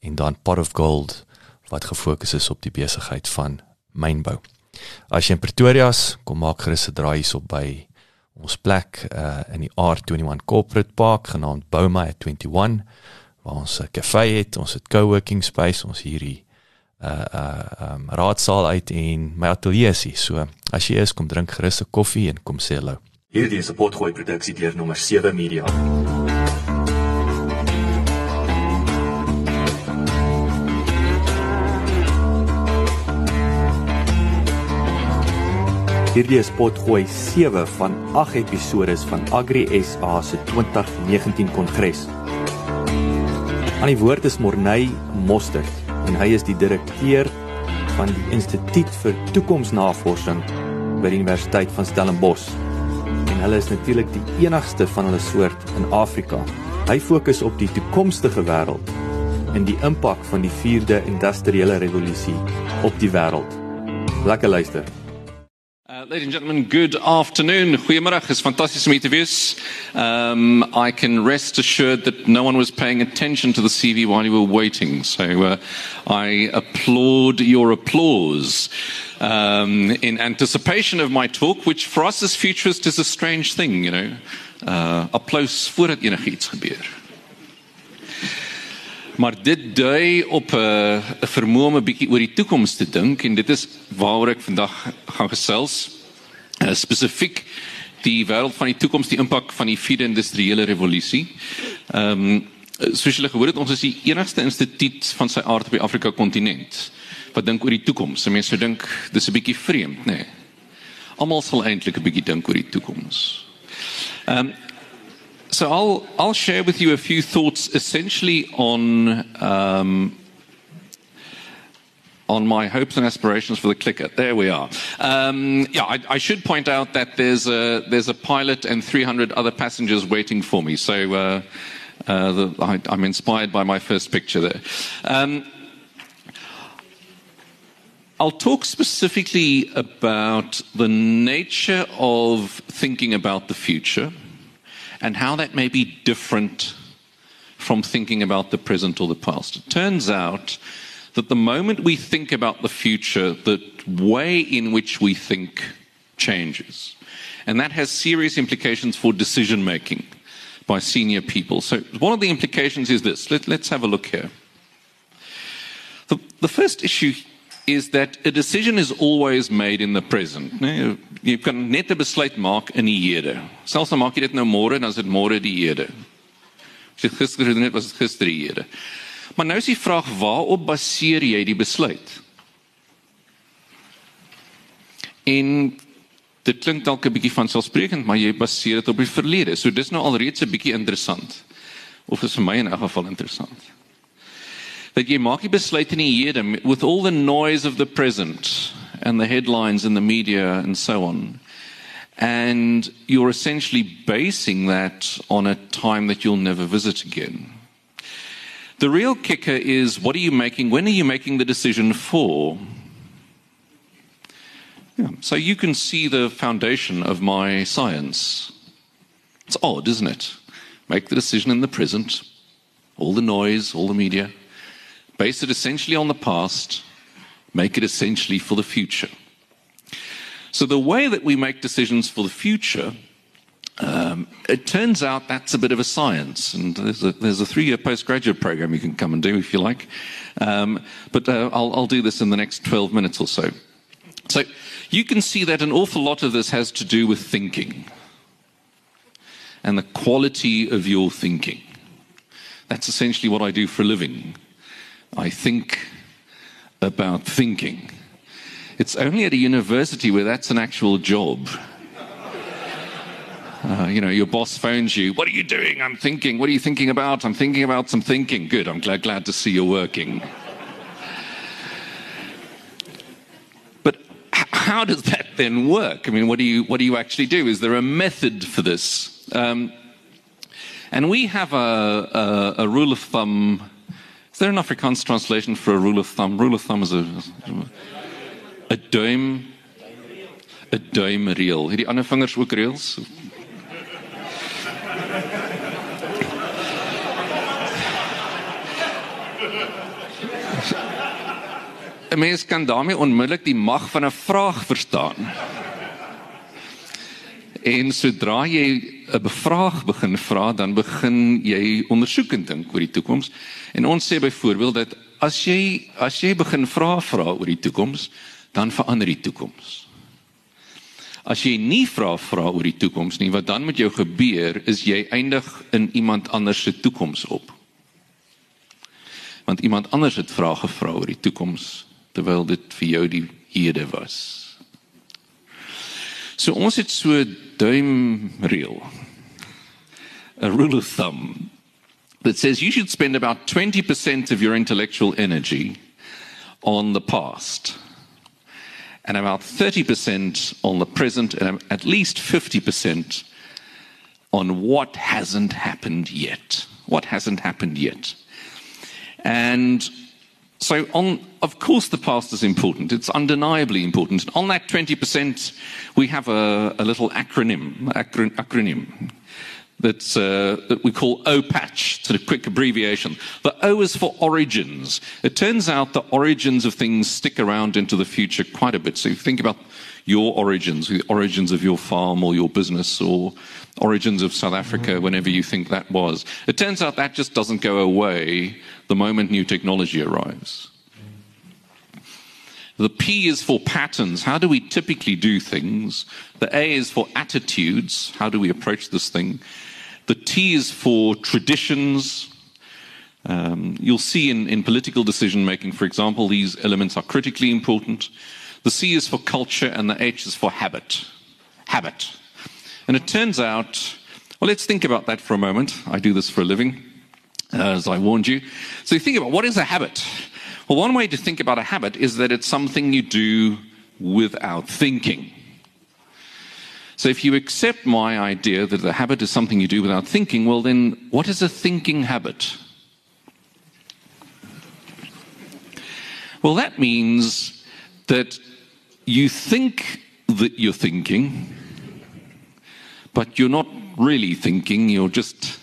en dan Pot of Gold wat gefokus is op die besigheid van mynbou. As jy in Pretoria is, kom maak gerus 'n draai hierop by ons plek uh, in die R21 Corporate Park genaamd Bouma 21 waar ons 'n kafee het, ons het co-working space, ons hierdie uh uh um, raadsaal uit en my ateljee is. So as jy is, kom drink gerus 'n koffie en kom sê hallo. Hierdie is 'n potgooi produksie deur nommer 7 Media. Hierdie is potgooi 7 van 8 episode van Agri SA se 2019 kongres. Aan die woord is Morney Mostert en hy is die direkteur van die Instituut vir Toekomsnavorsing by die Universiteit van Stellenbosch. En hulle is natuurlik die enigste van hulle soort in Afrika. Hy fokus op die toekomstige wêreld en die impak van die 4de industriële revolusie op die wêreld. Lekker luister. Ladies and gentlemen, good afternoon. Goeiemiddag. It's fantastic to meet you. Um, I can rest assured that no one was paying attention to the CV while you were waiting. So uh, I applaud your applause um, in anticipation of my talk, which for us as futurists is a strange thing, you know. Uh, applaus voordat enigiets gebeur. Maar dit dui op 'n uh, vermoë om 'n bietjie oor die toekoms te dink en dit is waaroor ek vandag gaan gesels. Uh, Spesifiek die wêreld van die toekoms, die impak van die vierde industriële revolusie. Ehm um, soos julle gehoor het, ons is die enigste instituut van sy aard op die Afrika kontinent wat dink oor die toekoms. Mense dink dis 'n bietjie vreemd, nê. Nee. Almal sal eintlik 'n bietjie dink oor die toekoms. Ehm um, so I'll I'll share with you a few thoughts essentially on um, on my hopes and aspirations for the clicker. There we are. Um, yeah, I, I, should point out that there's a there's a pilot and 300 other passengers waiting for me. So uh, uh, the, I, am inspired by my first picture there. Um, I'll talk specifically about the nature of thinking about the future and how that may be different from thinking about the present or the past. It turns out that the moment we think about the future, the way in which we think changes. And that has serious implications for decision making by senior people. So, one of the implications is this. Let, us have a look here. The, the first issue is that a decision is always made in the present. Jy kan net 'n besluit maak in die hede. Selfs al maak jy môre dan is dit môre die hede. As jy het, was. Maar nou is die vraag waarop baseer jy die besluit? En dit klink dalk 'n bietjie van selfsprekend, maar jy baseer dit op die verlede. So dis nou alreeds 'n bietjie interessant. Of vir my in 'n geval interessant that jy maak die besluit in die hede with all the noise of the present and the headlines in the media and so on. And you're essentially basing that on a time that you'll never visit again. The real kicker is what are you making? When are you making the decision for? Yeah. So you can see the foundation of my science. It's odd, isn't it? Make the decision in the present, all the noise, all the media base it essentially on the past, make it essentially for the future. So, the way that we make decisions for the future, it turns out that's a bit of a science. And there's a, there's a three year postgraduate program you can come and do if you like. Um, but uh, I'll, I'll do this in the next 12 minutes or so. So, you can see that an awful lot of this has to do with thinking and the quality of your thinking. That's essentially what I do for a living. I think about thinking. It's only at a university where that's an actual job. Uh, you know, your boss phones you. What are you doing? I'm thinking. What are you thinking about? I'm thinking about some thinking. Good. I'm glad, glad to see you're working. but h- how does that then work? I mean, what do you what do you actually do? Is there a method for this? Um, and we have a, a, a rule of thumb. Is there an Afrikaans translation for a rule of thumb? Rule of thumb is a a duim 'n duimreël. Het die ander vingers ook reëls? 'n mens kan daarmee onmiddellik die mag van 'n vraag verstaan. En sodra jy 'n bevraag begin vra, dan begin jy ondersoekend dink oor die toekoms. En ons sê byvoorbeeld dat as jy as jy begin vra vra oor die toekoms, dan verander die toekoms. As jy nie vra vra oor die toekoms nie, wat dan met jou gebeur is jy eindig in iemand anders se toekoms op. Want iemand anders het vrae gevra oor die toekoms terwyl dit vir jou die hede was. So ons het so. A rule of thumb that says you should spend about 20% of your intellectual energy on the past and about 30% on the present and at least 50% on what hasn't happened yet. What hasn't happened yet. And so, on, of course, the past is important. It's undeniably important. On that 20%, we have a, a little acronym, acron, acronym uh, that we call OPATCH, sort of quick abbreviation. The O is for origins. It turns out the origins of things stick around into the future quite a bit. So, if you think about your origins, the origins of your farm or your business or origins of South Africa, whenever you think that was. It turns out that just doesn't go away the moment new technology arrives. The P is for patterns. How do we typically do things? The A is for attitudes. How do we approach this thing? The T is for traditions. Um, you'll see in, in political decision making, for example, these elements are critically important. The C is for culture, and the H is for habit. Habit. And it turns out, well, let's think about that for a moment. I do this for a living, uh, as I warned you. So you think about what is a habit? Well, one way to think about a habit is that it's something you do without thinking. So if you accept my idea that the habit is something you do without thinking, well, then what is a thinking habit? Well, that means that you think that you're thinking, but you're not really thinking, you're just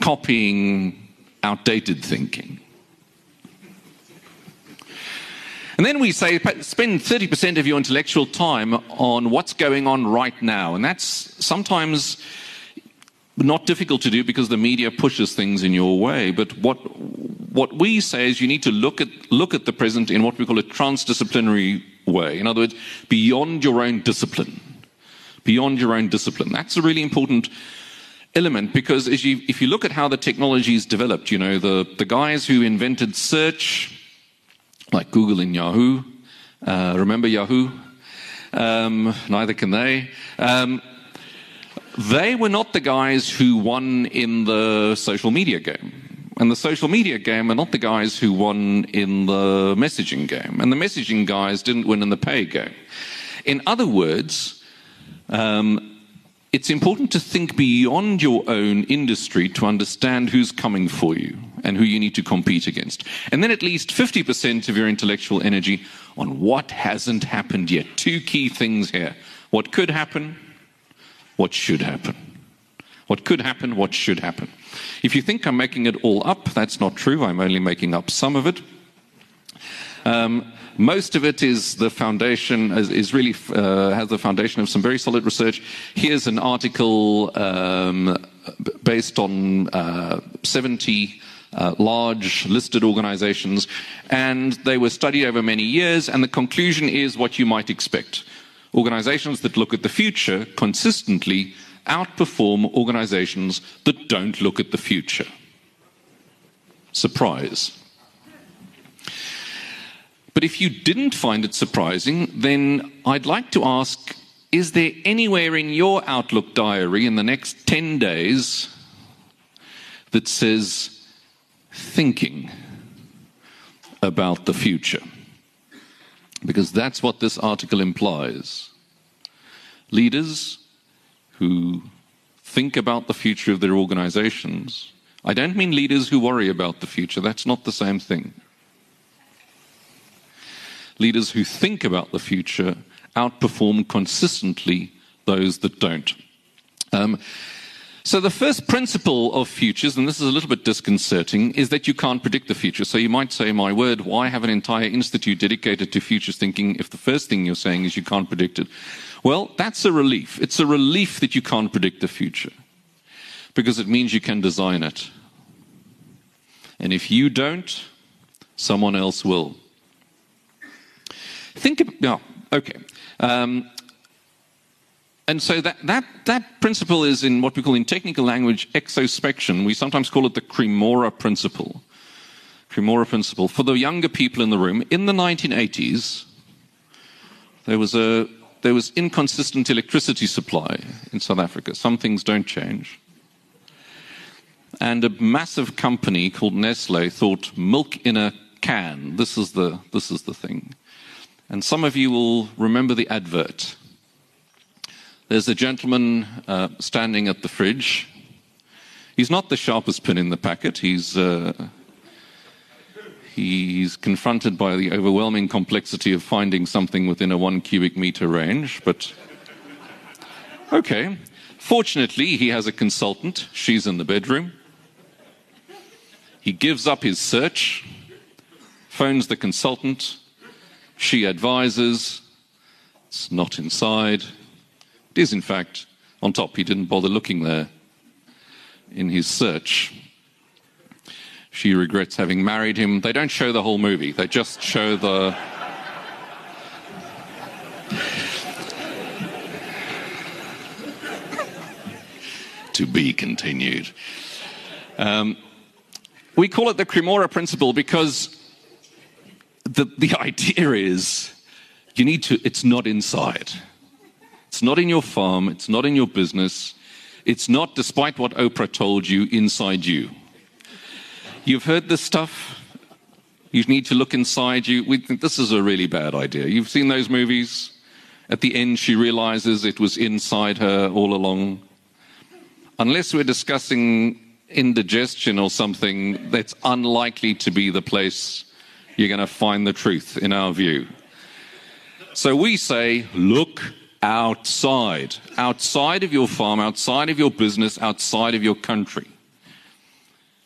copying outdated thinking. And then we say spend 30% of your intellectual time on what's going on right now. And that's sometimes not difficult to do because the media pushes things in your way. But what, what we say is you need to look at, look at the present in what we call a transdisciplinary way. In other words, beyond your own discipline. Beyond your own discipline. That's a really important element because as you, if you look at how the technology is developed, you know, the, the guys who invented search, like Google and Yahoo, uh, remember Yahoo? Um, neither can they. Um, they were not the guys who won in the social media game. And the social media game are not the guys who won in the messaging game. And the messaging guys didn't win in the pay game. In other words, um, it's important to think beyond your own industry to understand who's coming for you and who you need to compete against. And then at least 50% of your intellectual energy on what hasn't happened yet. Two key things here what could happen, what should happen. What could happen, what should happen. If you think I'm making it all up, that's not true. I'm only making up some of it. Um, most of it is the foundation, is, is really uh, has the foundation of some very solid research. Here's an article um, based on uh, 70 uh, large listed organizations, and they were studied over many years, and the conclusion is what you might expect. Organizations that look at the future consistently outperform organizations that don't look at the future. Surprise. But if you didn't find it surprising, then I'd like to ask is there anywhere in your Outlook diary in the next 10 days that says thinking about the future? Because that's what this article implies. Leaders who think about the future of their organizations. I don't mean leaders who worry about the future, that's not the same thing. Leaders who think about the future outperform consistently those that don't. Um, so, the first principle of futures, and this is a little bit disconcerting, is that you can't predict the future. So, you might say, My word, why have an entire institute dedicated to futures thinking if the first thing you're saying is you can't predict it? Well, that's a relief. It's a relief that you can't predict the future because it means you can design it. And if you don't, someone else will. Think about, no, okay. Um, and so that, that, that principle is in what we call in technical language exospection. We sometimes call it the Cremora principle. Cremora principle. For the younger people in the room, in the 1980s, there was, a, there was inconsistent electricity supply in South Africa. Some things don't change. And a massive company called Nestle thought milk in a can, this is the, this is the thing. And some of you will remember the advert. There's a gentleman uh, standing at the fridge. He's not the sharpest pin in the packet. He's, uh, he's confronted by the overwhelming complexity of finding something within a one cubic meter range, but okay. Fortunately, he has a consultant. She's in the bedroom. He gives up his search, phones the consultant, she advises, it's not inside. It is, in fact, on top. He didn't bother looking there in his search. She regrets having married him. They don't show the whole movie, they just show the. to be continued. Um, we call it the Cremora principle because the, the idea is you need to, it's not inside. It's not in your farm, it's not in your business, it's not, despite what Oprah told you, inside you. You've heard this stuff. You need to look inside you. We think this is a really bad idea. You've seen those movies. At the end, she realizes it was inside her all along. Unless we're discussing indigestion or something, that's unlikely to be the place you're going to find the truth, in our view. So we say, look outside, outside of your farm, outside of your business, outside of your country.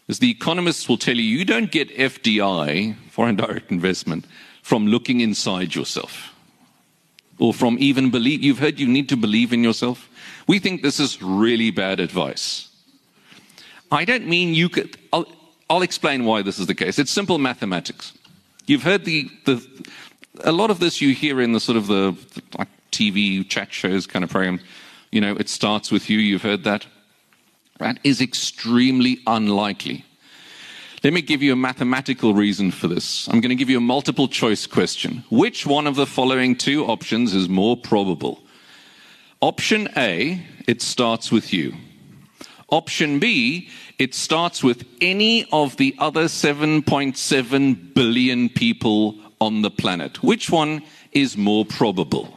As the economists will tell you, you don't get FDI, foreign direct investment, from looking inside yourself or from even believe. You've heard you need to believe in yourself. We think this is really bad advice. I don't mean you could. I'll, I'll explain why this is the case. It's simple mathematics. You've heard the, the a lot of this you hear in the sort of the, the like TV chat shows kind of program. You know, it starts with you. You've heard that. That is extremely unlikely. Let me give you a mathematical reason for this. I'm going to give you a multiple choice question. Which one of the following two options is more probable? Option A, it starts with you. Option B, it starts with any of the other 7.7 billion people on the planet. Which one is more probable?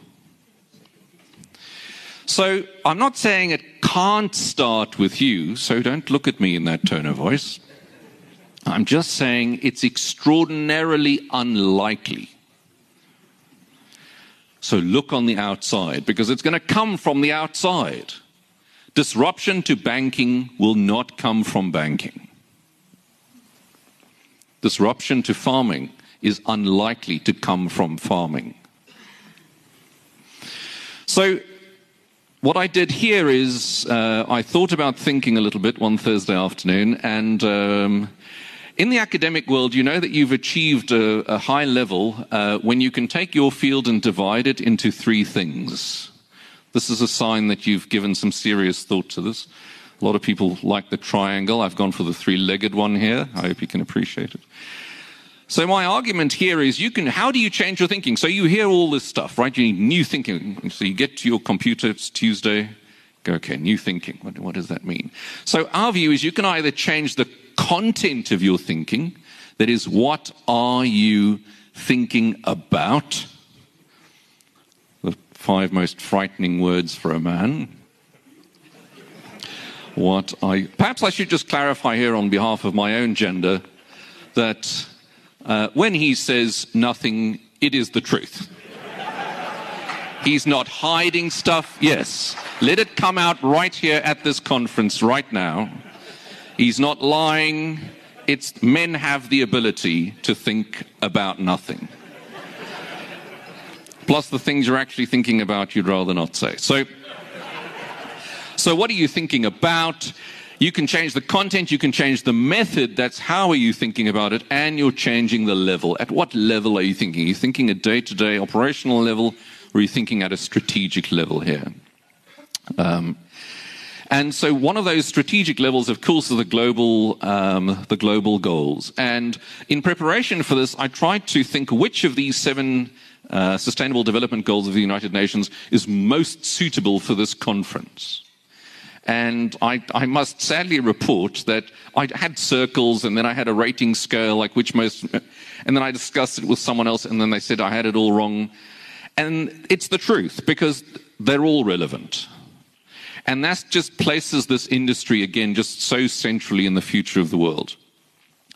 So I'm not saying it can't start with you, so don't look at me in that tone of voice. I'm just saying it's extraordinarily unlikely. So look on the outside because it's going to come from the outside. Disruption to banking will not come from banking. Disruption to farming is unlikely to come from farming. So, what I did here is uh, I thought about thinking a little bit one Thursday afternoon, and um, in the academic world, you know that you've achieved a, a high level uh, when you can take your field and divide it into three things. This is a sign that you've given some serious thought to this. A lot of people like the triangle. I've gone for the three legged one here. I hope you can appreciate it. So my argument here is you can how do you change your thinking? So you hear all this stuff, right? You need new thinking. So you get to your computer, it's Tuesday, go, okay, new thinking. What, what does that mean? So our view is you can either change the content of your thinking, that is, what are you thinking about? The five most frightening words for a man. What I perhaps I should just clarify here on behalf of my own gender that uh, when he says nothing, it is the truth. He's not hiding stuff. Yes. Let it come out right here at this conference right now. He's not lying. It's men have the ability to think about nothing. Plus the things you're actually thinking about you'd rather not say. So so what are you thinking about? You can change the content, you can change the method. That's how are you thinking about it, and you're changing the level. At what level are you thinking? Are you thinking a day to day operational level, or are you thinking at a strategic level here? Um, and so one of those strategic levels, of course, are the global, um, the global goals. And in preparation for this, I tried to think which of these seven uh, sustainable development goals of the United Nations is most suitable for this conference. And I, I, must sadly report that I had circles and then I had a rating scale, like which most, and then I discussed it with someone else and then they said I had it all wrong. And it's the truth because they're all relevant. And that just places this industry again just so centrally in the future of the world.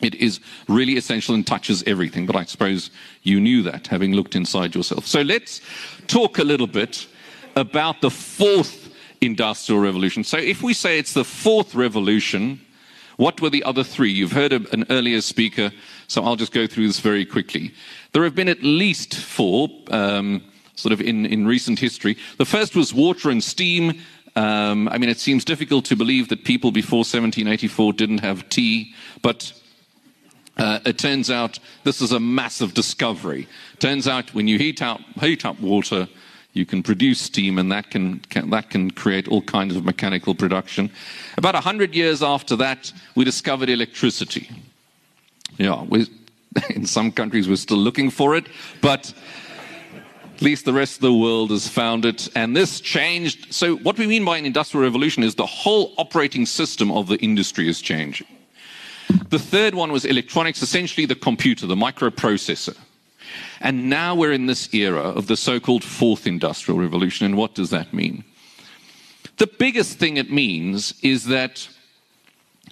It is really essential and touches everything, but I suppose you knew that having looked inside yourself. So let's talk a little bit about the fourth industrial revolution. So if we say it's the fourth revolution, what were the other three? You've heard an earlier speaker, so I'll just go through this very quickly. There have been at least four, um, sort of in, in recent history. The first was water and steam. Um, I mean, it seems difficult to believe that people before 1784 didn't have tea, but uh, it turns out this is a massive discovery. Turns out when you heat up, heat up water, you can produce steam, and that can, can, that can create all kinds of mechanical production. About 100 years after that, we discovered electricity. Yeah, we, in some countries we're still looking for it, but at least the rest of the world has found it. And this changed. So, what we mean by an industrial revolution is the whole operating system of the industry is changing. The third one was electronics, essentially the computer, the microprocessor. And now we're in this era of the so called fourth industrial revolution. And what does that mean? The biggest thing it means is that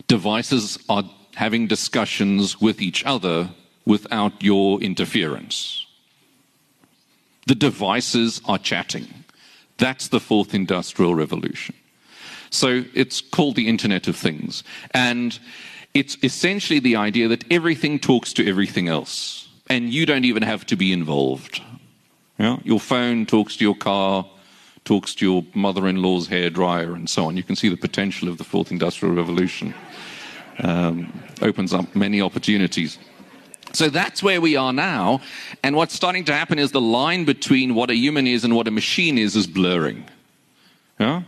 devices are having discussions with each other without your interference. The devices are chatting. That's the fourth industrial revolution. So it's called the Internet of Things. And it's essentially the idea that everything talks to everything else and you don't even have to be involved. Yeah? Your phone talks to your car, talks to your mother in law's hair dryer, and so on. You can see the potential of the fourth industrial revolution. Um, opens up many opportunities. So that's where we are now. And what's starting to happen is the line between what a human is and what a machine is is blurring. Yeah?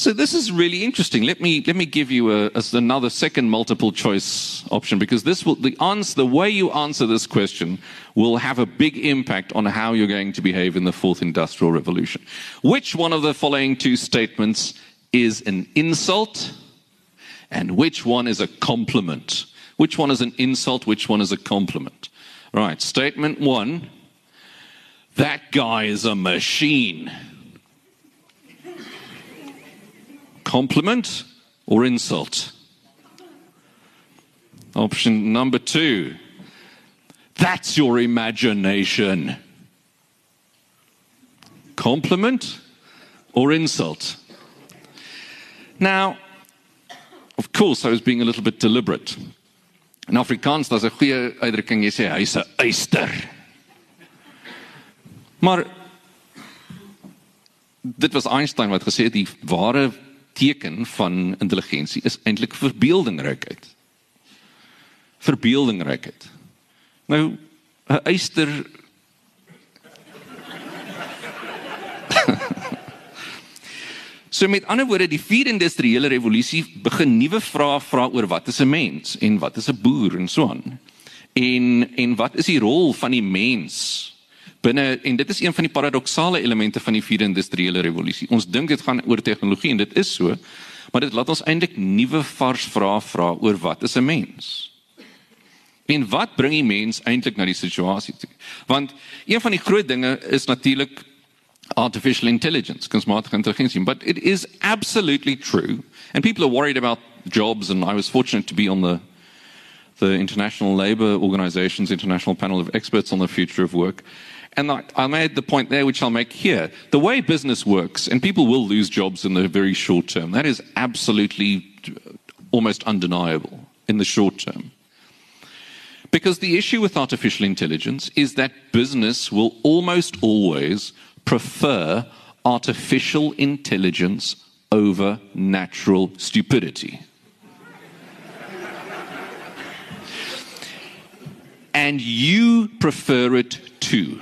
So this is really interesting. Let me let me give you a, a, another second multiple choice option because this will the answer the way you answer this question will have a big impact on how you're going to behave in the fourth industrial revolution. Which one of the following two statements is an insult and which one is a compliment? Which one is an insult, which one is a compliment? Right, statement 1 that guy is a machine. Compliment or insult? Option number two that's your imagination. Compliment or insult? Now, of course, I was being a little bit deliberate. In Afrikaans daar's 'n goeie uitdrukking jy sê hy's 'n eyster. Maar dit was Einstein wat gesê die ware teken van intelligensie is eintlik verbeeldingrykheid. Verbeeldingrykheid. Nou 'n eyster So met ander woorde, die vierde industriële revolusie begin nuwe vrae vra oor wat is 'n mens en wat is 'n boer en so aan. En en wat is die rol van die mens binne en dit is een van die paradoksale elemente van die vierde industriële revolusie. Ons dink dit gaan oor tegnologie en dit is so, maar dit laat ons eintlik nuwe vars vrae vra oor wat is 'n mens? En wat bring die mens eintlik na die situasie toe? Want een van die groot dinge is natuurlik artificial intelligence, kunsmatige intelligensie, but it is absolutely true. And people are worried about jobs and I was fortunate to be on the the International Labour Organization's International Panel of Experts on the Future of Work. And I, made the point there, which I'll make here. The way business works, and people will lose jobs in the very short term, that is absolutely uh, almost undeniable in the short term. Because the issue with artificial intelligence is that business will almost always prefer artificial intelligence over natural stupidity. and you prefer it too.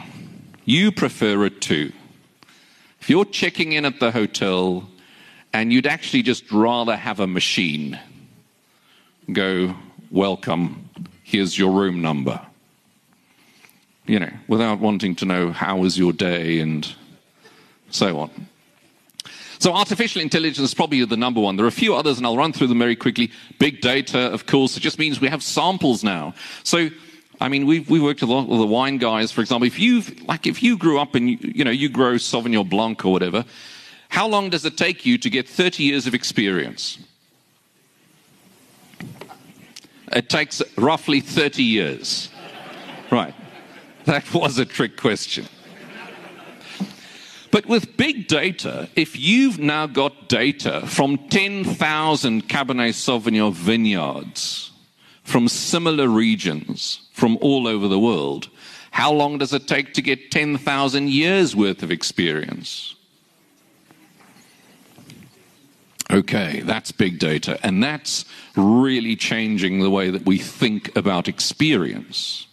You prefer it too. If you're checking in at the hotel and you'd actually just rather have a machine go, welcome, here's your room number. You know, without wanting to know how was your day and so on. So artificial intelligence is probably the number one. There are a few others, and I'll run through them very quickly. Big data, of course, it just means we have samples now. So, I mean, we've, we worked a lot with the wine guys, for example. If you like, if you grew up and, you, you know, you grow Sauvignon Blanc or whatever, how long does it take you to get 30 years of experience? It takes roughly 30 years. Right. That was a trick question. But with big data, if you've now got data from 10,000 Cabernet Sauvignon vineyards from similar regions from all over the world, how long does it take to get 10,000 years worth of experience? Okay, that's big data. And that's really changing the way that we think about experience.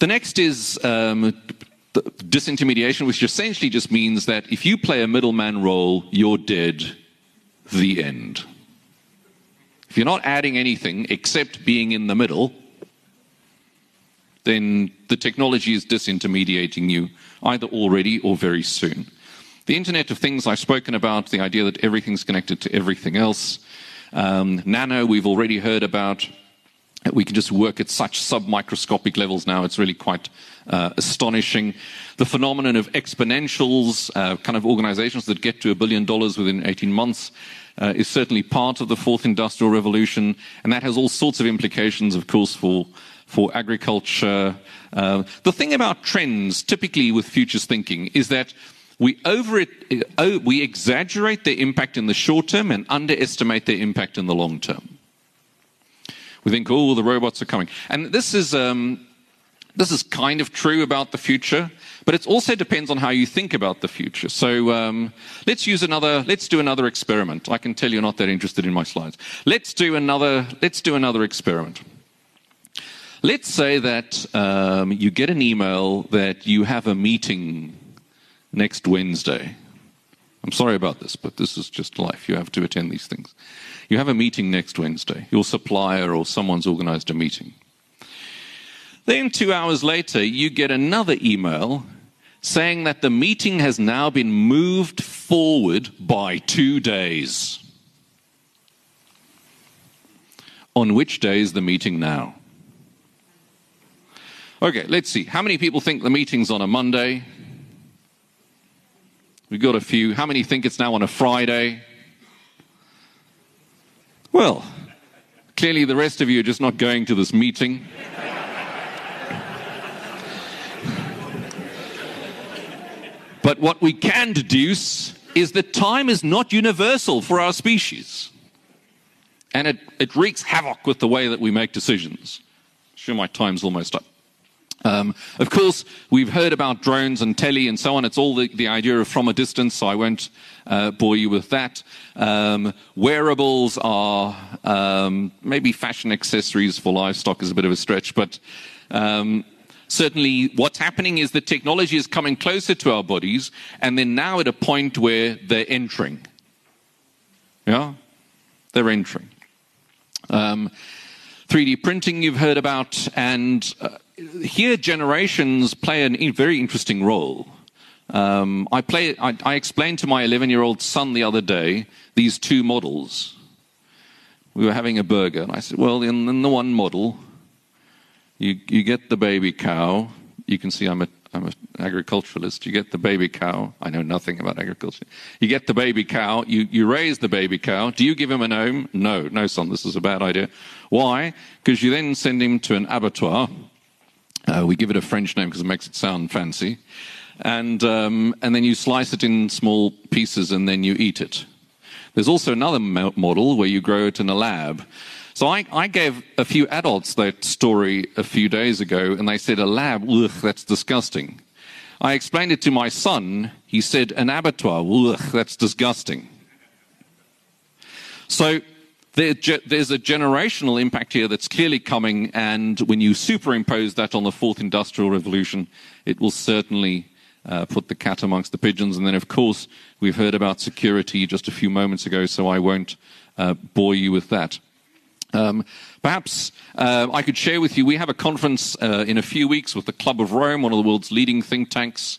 The next is um, disintermediation, which essentially just means that if you play a middleman role, you're dead, the end. If you're not adding anything except being in the middle, then the technology is disintermediating you either already or very soon. The Internet of Things I've spoken about, the idea that everything's connected to everything else. Um, nano, we've already heard about. We can just work at such submicroscopic levels now. It's really quite uh, astonishing. The phenomenon of exponentials, uh, kind of organizations that get to a billion dollars within 18 months, uh, is certainly part of the fourth industrial revolution. And that has all sorts of implications, of course, for, for agriculture. Uh, the thing about trends, typically with futures thinking, is that we over uh, we exaggerate their impact in the short term and underestimate their impact in the long term. We think, oh, the robots are coming, and this is um, this is kind of true about the future, but it also depends on how you think about the future. So um, let's use another. Let's do another experiment. I can tell you're not that interested in my slides. Let's do another. Let's do another experiment. Let's say that um, you get an email that you have a meeting next Wednesday. I'm sorry about this, but this is just life. You have to attend these things. You have a meeting next Wednesday. Your supplier or someone's organized a meeting. Then, two hours later, you get another email saying that the meeting has now been moved forward by two days. On which day is the meeting now? Okay, let's see. How many people think the meeting's on a Monday? We've got a few. How many think it's now on a Friday? Well, clearly the rest of you are just not going to this meeting. but what we can deduce is that time is not universal for our species. And it, it wreaks havoc with the way that we make decisions. Sure, my time's almost up. Um, of course, we've heard about drones and telly and so on. It's all the, the idea of from a distance, so I won't uh, bore you with that. Um, wearables are um, maybe fashion accessories for livestock is a bit of a stretch, but um, certainly what's happening is the technology is coming closer to our bodies, and they're now at a point where they're entering. Yeah? They're entering. Um, 3D printing you've heard about, and uh, here generations play a very interesting role. Um, I, play, I, I explained to my 11 year old son the other day these two models. We were having a burger, and I said, Well, in, in the one model, you, you get the baby cow. You can see I'm a I'm an agriculturalist. You get the baby cow. I know nothing about agriculture. You get the baby cow. You, you raise the baby cow. Do you give him a name? No, no, son, this is a bad idea. Why? Because you then send him to an abattoir. Uh, we give it a French name because it makes it sound fancy. And, um, and then you slice it in small pieces and then you eat it. There's also another model where you grow it in a lab. So I, I, gave a few adults that story a few days ago, and they said, A lab, ugh, that's disgusting. I explained it to my son. He said, An abattoir, ugh, that's disgusting. So there's a generational impact here that's clearly coming, and when you superimpose that on the fourth industrial revolution, it will certainly uh, put the cat amongst the pigeons. And then, of course, we've heard about security just a few moments ago, so I won't uh, bore you with that. Um, perhaps uh, I could share with you, we have a conference uh, in a few weeks with the Club of Rome, one of the world's leading think tanks.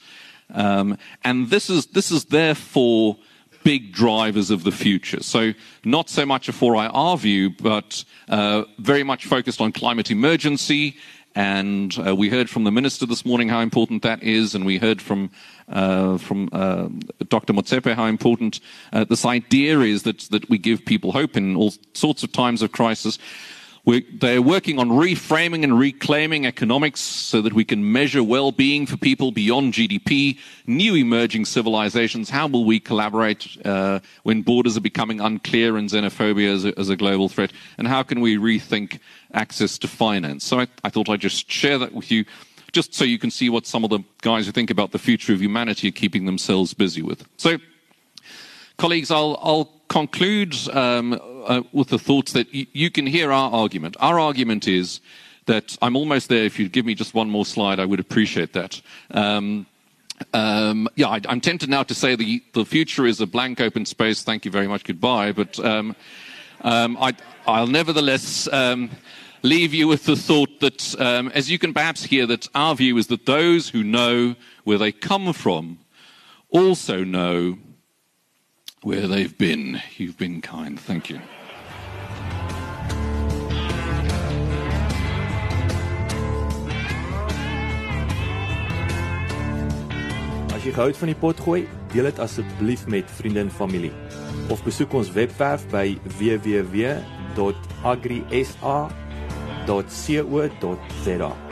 Um, and this is, this is therefore big drivers of the future. So not so much a 4IR view, but uh, very much focused on climate emergency and uh, we heard from the minister this morning how important that is, and we heard from uh, from uh, Dr. Motsepe how important uh, this idea is that that we give people hope in all sorts of times of crisis. We're, they're working on reframing and reclaiming economics so that we can measure well-being for people beyond GDP, new emerging civilizations. How will we collaborate uh, when borders are becoming unclear and xenophobia as a, a, global threat? And how can we rethink access to finance? So I, I thought I'd just share that with you, just so you can see what some of the guys who think about the future of humanity are keeping themselves busy with. So, colleagues, I'll, I'll conclude um, uh, with the thoughts that y- you can hear our argument. Our argument is that I'm almost there. If you'd give me just one more slide, I would appreciate that. Um, um, yeah, I, am tempted now to say the, the future is a blank open space. Thank you very much. Goodbye. But um, um I, will nevertheless um, leave you with the thought that, um, as you can perhaps hear, that our view is that those who know where they come from also know where they've been. You've been kind. Thank you. As jy gehou van die pot gooi, deel dit asseblief met vriende en familie. Of besoek ons webwerf by www.agrisa.co.za.